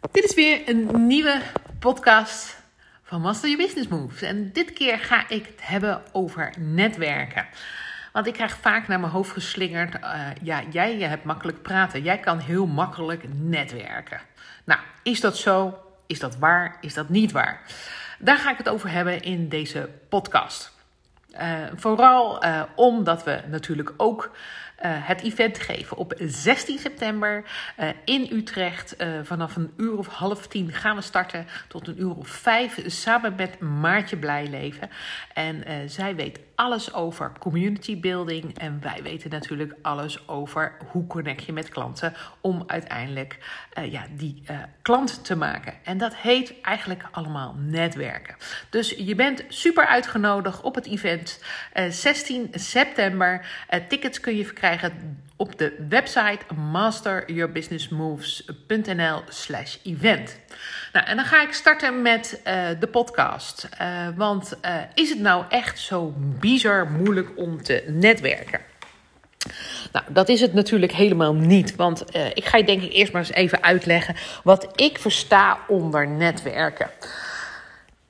Dit is weer een nieuwe podcast van Master Your Business Moves. En dit keer ga ik het hebben over netwerken. Want ik krijg vaak naar mijn hoofd geslingerd: uh, ja, jij hebt makkelijk praten. Jij kan heel makkelijk netwerken. Nou, is dat zo? Is dat waar? Is dat niet waar? Daar ga ik het over hebben in deze podcast. Uh, vooral uh, omdat we natuurlijk ook uh, het event geven. Op 16 september uh, in Utrecht. Uh, vanaf een uur of half tien gaan we starten tot een uur of vijf. Samen met Maartje Blijleven. En zij weet alles over community building. En wij weten natuurlijk alles over hoe connect je met klanten. Om uiteindelijk ja, die klant te maken. En dat heet eigenlijk allemaal netwerken. Dus je bent super uitgenodigd op het event. 16 september. tickets kun je verkrijgen op de website masteryourbusinessmoves.nl slash event. Nou, en dan ga ik starten met uh, de podcast. Uh, want uh, is het nou echt zo bizar moeilijk om te netwerken? Nou, dat is het natuurlijk helemaal niet. Want ik ga je denk ik eerst maar eens even uitleggen wat ik versta onder netwerken.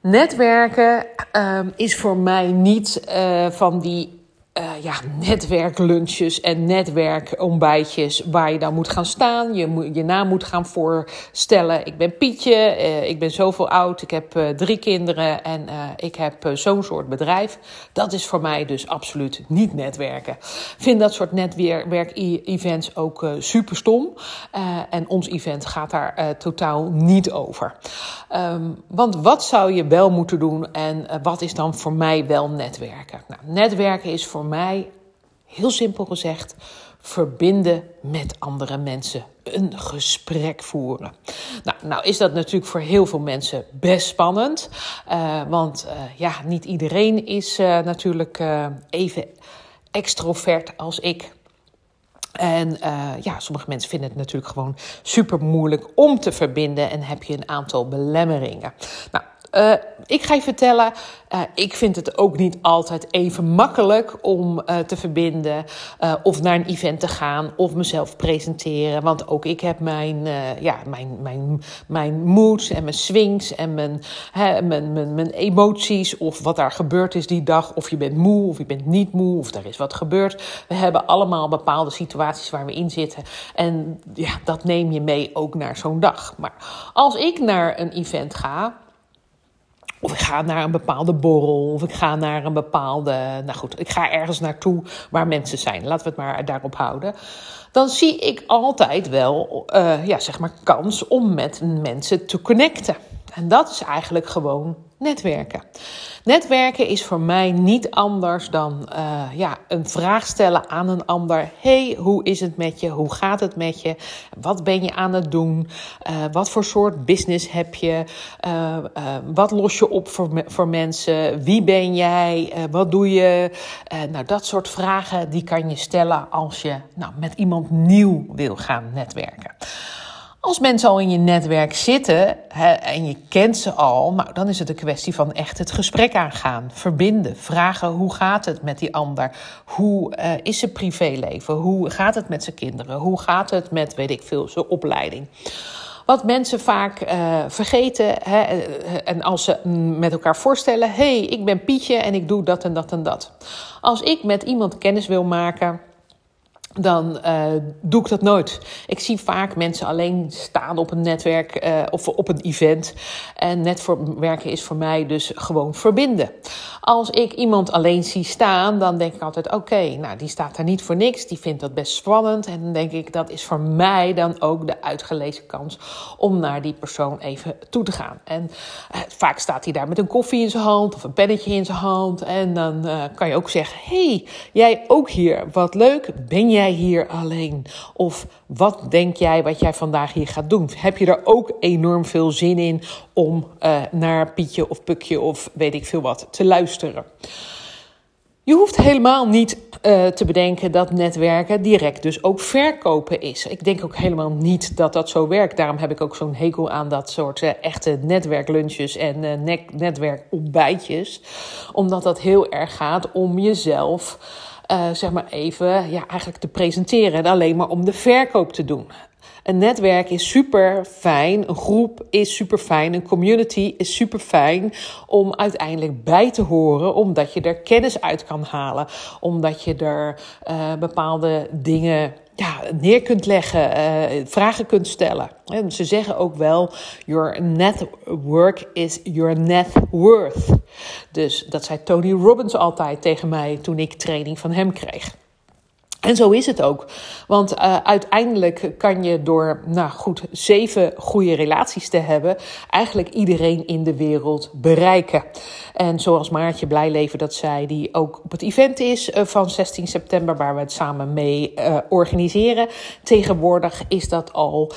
Netwerken ehm, is voor mij niet van die uh, ja, netwerklunches en netwerkontbijtjes waar je dan moet gaan staan. Je, je naam moet gaan voorstellen. Ik ben Pietje, uh, ik ben zoveel oud, ik heb uh, drie kinderen en ik heb zo'n soort bedrijf. Dat is voor mij dus absoluut niet netwerken. Ik vind dat soort netwerk-events ook super stom. en ons event gaat daar totaal niet over. Um, want wat zou je wel moeten doen en wat is dan voor mij wel netwerken? Nou, netwerken is voor mij, heel simpel gezegd, verbinden met andere mensen. Een gesprek voeren. Nou, nou is dat natuurlijk voor heel veel mensen best spannend. Uh, want uh, ja, niet iedereen is uh, natuurlijk even extrovert als ik. En ja, sommige mensen vinden het natuurlijk gewoon super moeilijk om te verbinden en heb je een aantal belemmeringen. Nou, uh, ik ga je vertellen, uh, ik vind het ook niet altijd even makkelijk om uh, te verbinden of naar een event te gaan of mezelf presenteren. Want ook ik heb mijn, ja, mijn, mijn, mijn moods en mijn swings en mijn, hè, mijn, mijn, mijn emoties of wat daar gebeurd is die dag. Of je bent moe of je bent niet moe of er is wat gebeurd. We hebben allemaal bepaalde situaties waar we in zitten. En ja, dat neem je mee ook naar zo'n dag. Maar als ik naar een event ga of ik ga naar een bepaalde borrel. Of ik ga naar een bepaalde. Nou goed, ik ga ergens naartoe waar mensen zijn. Laten we het maar daarop houden. Dan zie ik altijd wel, uh, ja, zeg maar, kans om met mensen te connecten. En dat is eigenlijk gewoon netwerken. Netwerken is voor mij niet anders dan uh, ja, een vraag stellen aan een ander. hey, hoe is het met je? Hoe gaat het met je? Wat ben je aan het doen? Uh, wat voor soort business heb je? Uh, wat los je op voor, voor mensen? Wie ben jij? wat doe je? nou, dat soort vragen die kan je stellen als je nou, met iemand nieuw wil gaan netwerken. Als mensen al in je netwerk zitten en je kent ze al, nou, dan is het een kwestie van echt het gesprek aangaan, verbinden, vragen hoe gaat het met die ander, hoe uh, is zijn privéleven, hoe gaat het met zijn kinderen, hoe gaat het met, weet ik veel, zijn opleiding. Wat mensen vaak uh, vergeten, eh, en als ze met elkaar voorstellen: hé, hey, ik ben Pietje en ik doe dat en dat en dat. Als ik met iemand kennis wil maken dan uh, doe ik dat nooit. Ik zie vaak mensen alleen staan op een netwerk uh, of op een event. En netwerken is voor mij dus gewoon verbinden. Als ik iemand alleen zie staan, dan denk ik altijd: oké, nou die staat daar niet voor niks. Die vindt dat best spannend. En dan denk ik: dat is voor mij dan ook de uitgelezen kans om naar die persoon even toe te gaan. En uh, vaak staat hij daar met een koffie in zijn hand of een pennetje in zijn hand. En dan kan je ook zeggen: hey, jij ook hier? Wat leuk. Ben jij hier alleen? Of wat denk jij wat jij vandaag hier gaat doen? Heb je er ook enorm veel zin in om uh, naar Pietje of Pukje of weet ik veel wat te luisteren? Je hoeft helemaal niet uh, te bedenken dat netwerken direct dus ook verkopen is. Ik denk ook helemaal niet dat dat zo werkt. Daarom heb ik ook zo'n hekel aan dat soort uh, echte netwerklunches en uh, netwerkontbijtjes. Omdat dat heel erg gaat om jezelf uh, zeg maar even ja, eigenlijk te presenteren en alleen maar om de verkoop te doen. Een netwerk is super fijn, een groep is super fijn, een community is super fijn om uiteindelijk bij te horen, omdat je er kennis uit kan halen, omdat je er uh, bepaalde dingen ja, neer kunt leggen, uh, vragen kunt stellen. En ze zeggen ook wel: Your network is your net worth. Dus dat zei Tony Robbins altijd tegen mij toen ik training van hem kreeg. En zo is het ook. Want uh, uiteindelijk kan je door, nou goed, zeven goede relaties te hebben, eigenlijk iedereen in de wereld bereiken. En zoals Maartje Blijleven dat zei, die ook op het event is uh, van 16 september, waar we het samen mee uh, organiseren. Tegenwoordig is dat al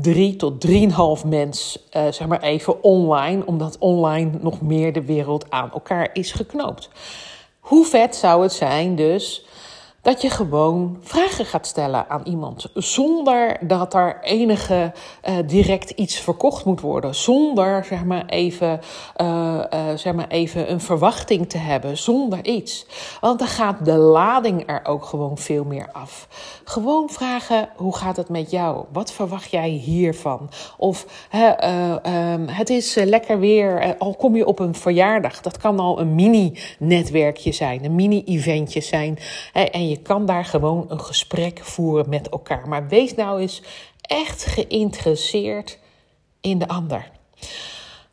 drie tot drieënhalf mens, zeg maar even online, omdat online nog meer de wereld aan elkaar is geknoopt. Hoe vet zou het zijn dus dat je gewoon vragen gaat stellen aan iemand. Zonder dat er enige uh, direct iets verkocht moet worden. Zonder zeg maar, even, uh, uh, zeg maar even een verwachting te hebben. Zonder iets. Want dan gaat de lading er ook gewoon veel meer af. Gewoon vragen: hoe gaat het met jou? Wat verwacht jij hiervan? Of um, het is lekker weer. al kom je op een verjaardag. Dat kan al een mini-netwerkje zijn. Een mini-eventje zijn. en je kan daar gewoon een gesprek voeren met elkaar. Maar wees nou eens echt geïnteresseerd in de ander.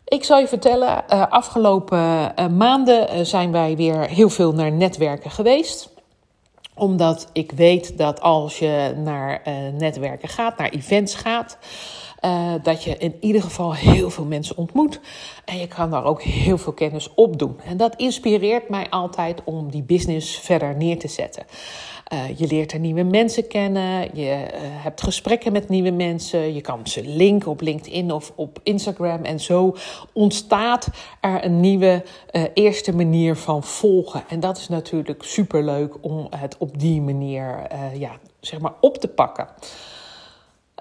Ik zal je vertellen, uh, afgelopen uh, maanden uh, zijn wij weer heel veel naar netwerken geweest omdat ik weet dat als je naar netwerken gaat, naar events gaat, uh, dat je in ieder geval heel veel mensen ontmoet. En je kan daar ook heel veel kennis op doen. En dat inspireert mij altijd om die business verder neer te zetten. Uh, je leert er nieuwe mensen kennen. Je uh, hebt gesprekken met nieuwe mensen. Je kan ze linken op LinkedIn of op Instagram. En zo ontstaat er een nieuwe eerste manier van volgen. En dat is natuurlijk superleuk om het op die manier ja, zeg maar op te pakken.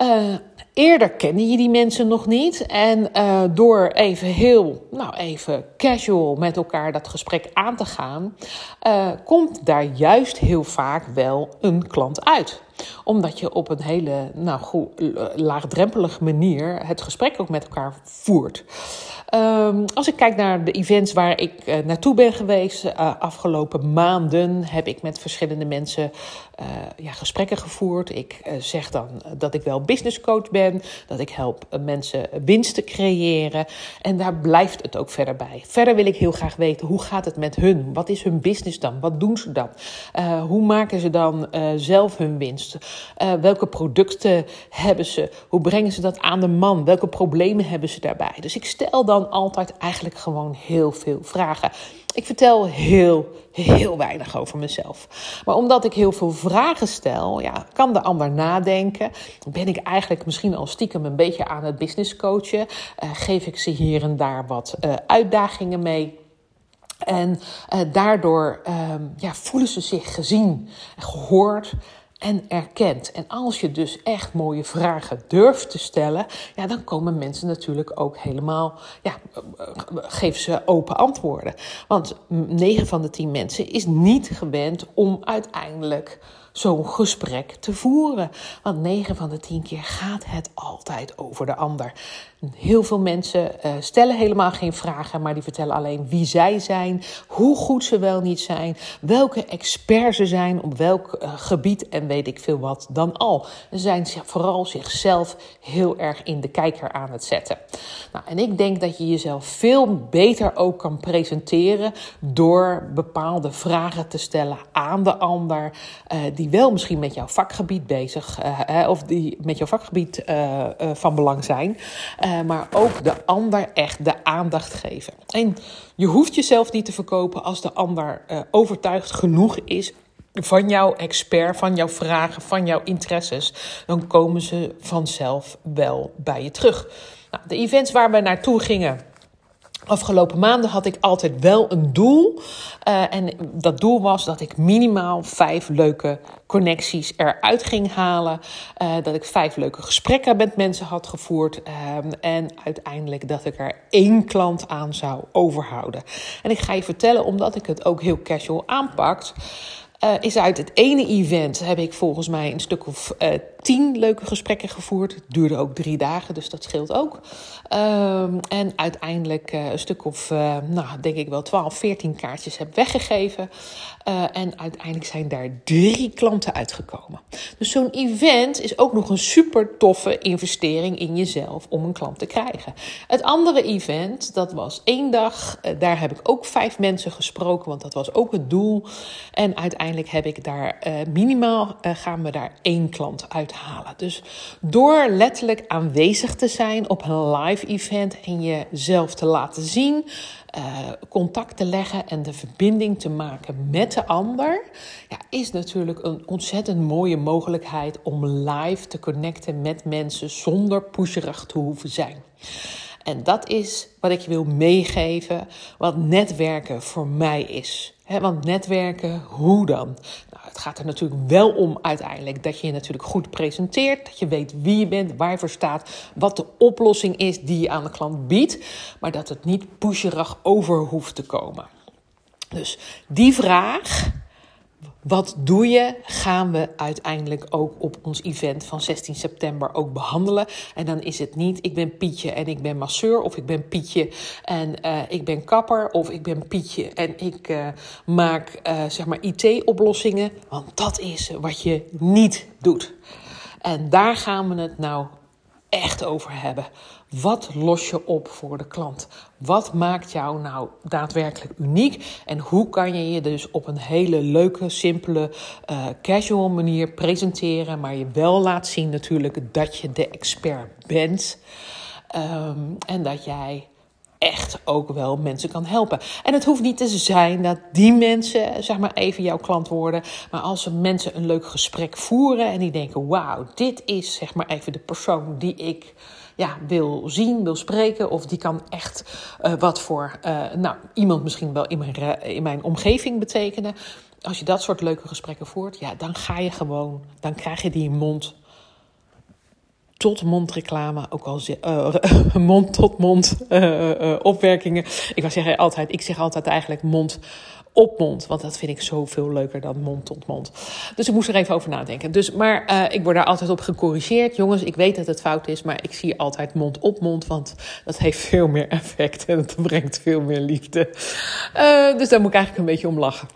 Uh, eerder kende je die mensen nog niet. En uh, door even heel, nou even casual met elkaar dat gesprek aan te gaan, uh, komt daar juist heel vaak wel een klant uit omdat je op een hele nou, goed, laagdrempelige manier het gesprek ook met elkaar voert. Um, als ik kijk naar de events waar ik naartoe ben geweest, uh, afgelopen maanden heb ik met verschillende mensen ja, gesprekken gevoerd. Ik zeg dan dat ik wel business coach ben, dat ik help mensen winst te creëren. En daar blijft het ook verder bij. Verder wil ik heel graag weten hoe gaat het met hun? Wat is hun business dan? Wat doen ze dan? hoe maken ze dan zelf hun winst? welke producten hebben ze? Hoe brengen ze dat aan de man? Welke problemen hebben ze daarbij? Dus ik stel dan altijd eigenlijk gewoon heel veel vragen. Ik vertel heel, heel weinig over mezelf. Maar omdat ik heel veel vragen stel, ja, kan de ander nadenken. Ben ik eigenlijk misschien al stiekem een beetje aan het business coachen. Uh, geef ik ze hier en daar wat uh, uitdagingen mee. En uh, daardoor ja, voelen ze zich gezien, gehoord en erkent. En als je dus echt mooie vragen durft te stellen, ja, dan komen mensen natuurlijk ook helemaal, ja, geven ze open antwoorden. Want 9 van de 10 mensen is niet gewend om uiteindelijk zo'n gesprek te voeren. Want 9 van de 10 keer gaat het altijd over de ander. Heel veel mensen uh, stellen helemaal geen vragen, maar die vertellen alleen wie zij zijn, hoe goed ze wel niet zijn, welke expert ze zijn op welk uh, gebied en weet ik veel wat dan al. Ze zijn vooral zichzelf heel erg in de kijker aan het zetten. Nou, en ik denk dat je jezelf veel beter ook kan presenteren door bepaalde vragen te stellen aan de ander, uh, die wel misschien met jouw vakgebied bezig, of die met jouw vakgebied van belang zijn. Uh, maar ook de ander echt de aandacht geven. En je hoeft jezelf niet te verkopen als de ander uh, overtuigd genoeg is van jouw expert, van jouw vragen, van jouw interesses. Dan komen ze vanzelf wel bij je terug. Nou, de events waar we naartoe gingen Afgelopen maanden had ik altijd wel een doel. Uh, en dat doel was dat ik minimaal vijf leuke connecties eruit ging halen. Uh, dat ik vijf leuke gesprekken met mensen had gevoerd. Uh, en uiteindelijk dat ik er één klant aan zou overhouden. En ik ga je vertellen, omdat ik het ook heel casual aanpakt. Uh, is uit het ene event heb ik volgens mij een stuk of uh, tien leuke gesprekken gevoerd. Het duurde ook drie dagen, dus dat scheelt ook. Um, en uiteindelijk uh, een stuk of, nou, denk ik wel 12, 14 kaartjes heb weggegeven. en uiteindelijk zijn daar drie klanten uitgekomen. Dus zo'n event is ook nog een super toffe investering in jezelf om een klant te krijgen. Het andere event, dat was één dag. daar heb ik ook vijf mensen gesproken, want dat was ook het doel. En uiteindelijk heb ik daar minimaal, gaan we daar één klant uit halen. Dus door letterlijk aanwezig te zijn op een live event en jezelf te laten zien, uh, contact te leggen en de verbinding te maken met de ander, ja, is natuurlijk een ontzettend mooie mogelijkheid om live te connecten met mensen zonder pusherig te hoeven zijn. En dat is wat ik je wil meegeven, wat netwerken voor mij is. Want netwerken, hoe dan? het gaat er natuurlijk wel om uiteindelijk dat je je natuurlijk goed presenteert. Dat je weet wie je bent, waar je voor staat, wat de oplossing is die je aan de klant biedt. Maar dat het niet pusherig over hoeft te komen. Dus die vraag wat doe je? Gaan we uiteindelijk ook op ons event van 16 september ook behandelen. En dan is het niet, ik ben Pietje en ik ben masseur. Of ik ben Pietje en uh, ik ben kapper. Of ik ben Pietje en ik uh, maak uh, zeg maar IT-oplossingen. Want dat is wat je niet doet. En daar gaan we het nou echt over hebben. Wat los je op voor de klant? Wat maakt jou nou daadwerkelijk uniek? En hoe kan je je dus op een hele leuke, simpele, uh, casual manier presenteren, maar je wel laat zien natuurlijk dat je de expert bent. Um, en dat jij echt ook wel mensen kan helpen. En het hoeft niet te zijn dat die mensen, zeg maar, even jouw klant worden. Maar als mensen een leuk gesprek voeren en die denken: wauw, dit is zeg maar even de persoon die ik ja, wil zien, wil spreken. Of die kan echt uh, wat voor uh, nou, iemand misschien wel in mijn, in mijn omgeving betekenen. Als je dat soort leuke gesprekken voert, ja, dan ga je gewoon, dan krijg je die mond tot mond reclame, ook al uh, mond tot mond uh, opwerkingen. Ik wou zeggen altijd, ik zeg altijd eigenlijk mond op mond. Want dat vind ik zoveel leuker dan mond tot mond. Dus ik moest er even over nadenken. Dus, maar ik word daar altijd op gecorrigeerd. Jongens, ik weet dat het fout is, maar ik zie altijd mond op mond. Want dat heeft veel meer effect en het brengt veel meer liefde. Dus daar moet ik eigenlijk een beetje om lachen.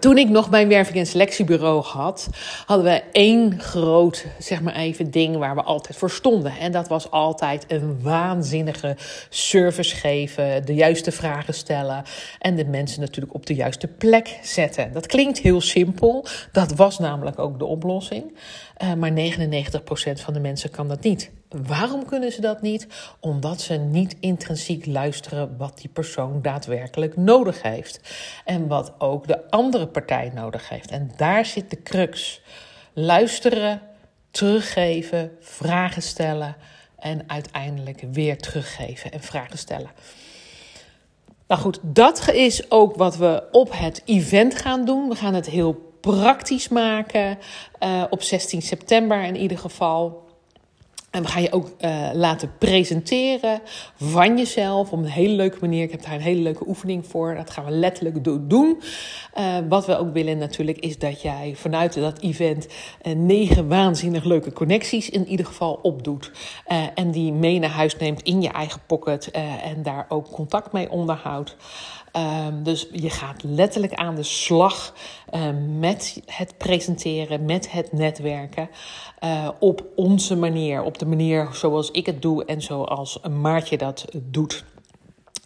Toen ik nog mijn werving- en selectiebureau had, hadden we één groot, zeg maar even, ding waar we altijd voor stonden. En dat was altijd een waanzinnige service geven, de juiste vragen stellen en de mensen natuurlijk op de juiste plek zetten. Dat klinkt heel simpel, dat was namelijk ook de oplossing. Uh, maar 99% van de mensen kan dat niet. Waarom kunnen ze dat niet? Omdat ze niet intrinsiek luisteren wat die persoon daadwerkelijk nodig heeft. En wat ook de andere partij nodig heeft. En daar zit de crux. Luisteren, teruggeven, vragen stellen en uiteindelijk weer teruggeven en vragen stellen. Nou goed, dat is ook wat we op het event gaan doen. We gaan het heel praktisch maken uh, op 16 september in ieder geval. En we gaan je ook uh, laten presenteren van jezelf op een hele leuke manier. Ik heb daar een hele leuke oefening voor. Dat gaan we letterlijk doen. Uh, wat we ook willen natuurlijk is dat jij vanuit dat event uh, negen waanzinnig leuke connecties in ieder geval opdoet. en die mee naar huis neemt in je eigen pocket en daar ook contact mee onderhoudt. Um, dus je gaat letterlijk aan de slag uh, met het presenteren, met het netwerken. Uh, op onze manier, op de manier zoals ik het doe en zoals Maartje dat doet.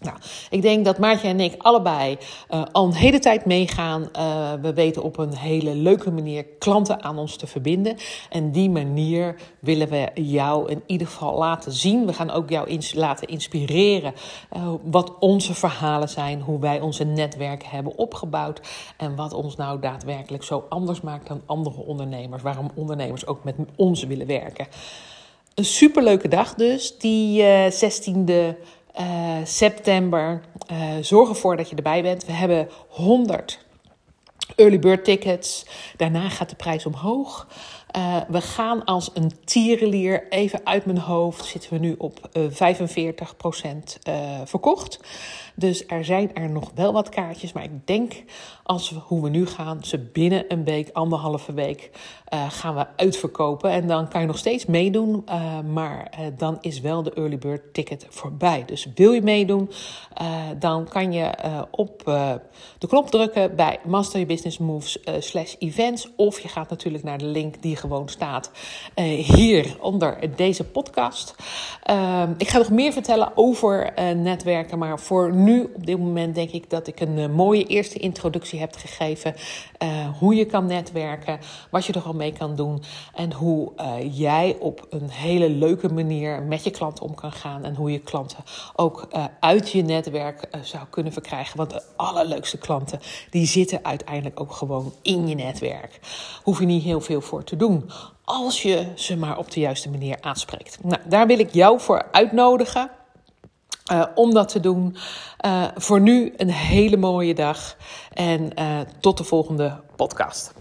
Nou, ik denk dat Maartje en ik allebei uh, al een hele tijd meegaan. Uh, we weten op een hele leuke manier klanten aan ons te verbinden. En die manier willen we jou in ieder geval laten zien. We gaan ook jou laten inspireren uh, wat onze verhalen zijn, hoe wij onze netwerken hebben opgebouwd en wat ons nou daadwerkelijk zo anders maakt dan andere ondernemers. Waarom ondernemers ook met ons willen werken. Een superleuke dag dus, die 16e uh, september. Uh, zorg ervoor dat je erbij bent. We hebben 100 early bird tickets. Daarna gaat de prijs omhoog. We gaan als een tierenlier, even uit mijn hoofd, zitten we nu op 45% verkocht. Dus er zijn er nog wel wat kaartjes. Maar ik denk, als hoe we nu gaan, ze binnen een week, anderhalve week, uh, gaan we uitverkopen. En dan kan je nog steeds meedoen. Uh, maar uh, dan is wel de early bird ticket voorbij. Dus wil je meedoen, dan kan je op de knop drukken bij Master Your Business Moves slash events. Of je gaat natuurlijk naar de link die gewoon staat hier onder deze podcast. Ehm, ik ga nog meer vertellen over netwerken. Maar voor nu op dit moment, denk ik dat ik een eh, mooie eerste introductie heb gegeven. Hoe je kan netwerken, wat je er al mee kan doen. En hoe jij op een hele leuke manier met je klanten om kan gaan. En hoe je klanten ook uit je netwerk zou kunnen verkrijgen. Want de allerleukste klanten, die zitten uiteindelijk ook gewoon in je netwerk. Hoef je niet heel veel voor te als je ze maar op de juiste manier aanspreekt. Nou, daar wil ik jou voor uitnodigen. Uh, om dat te doen. Uh, voor nu een hele mooie dag en uh, tot de volgende podcast.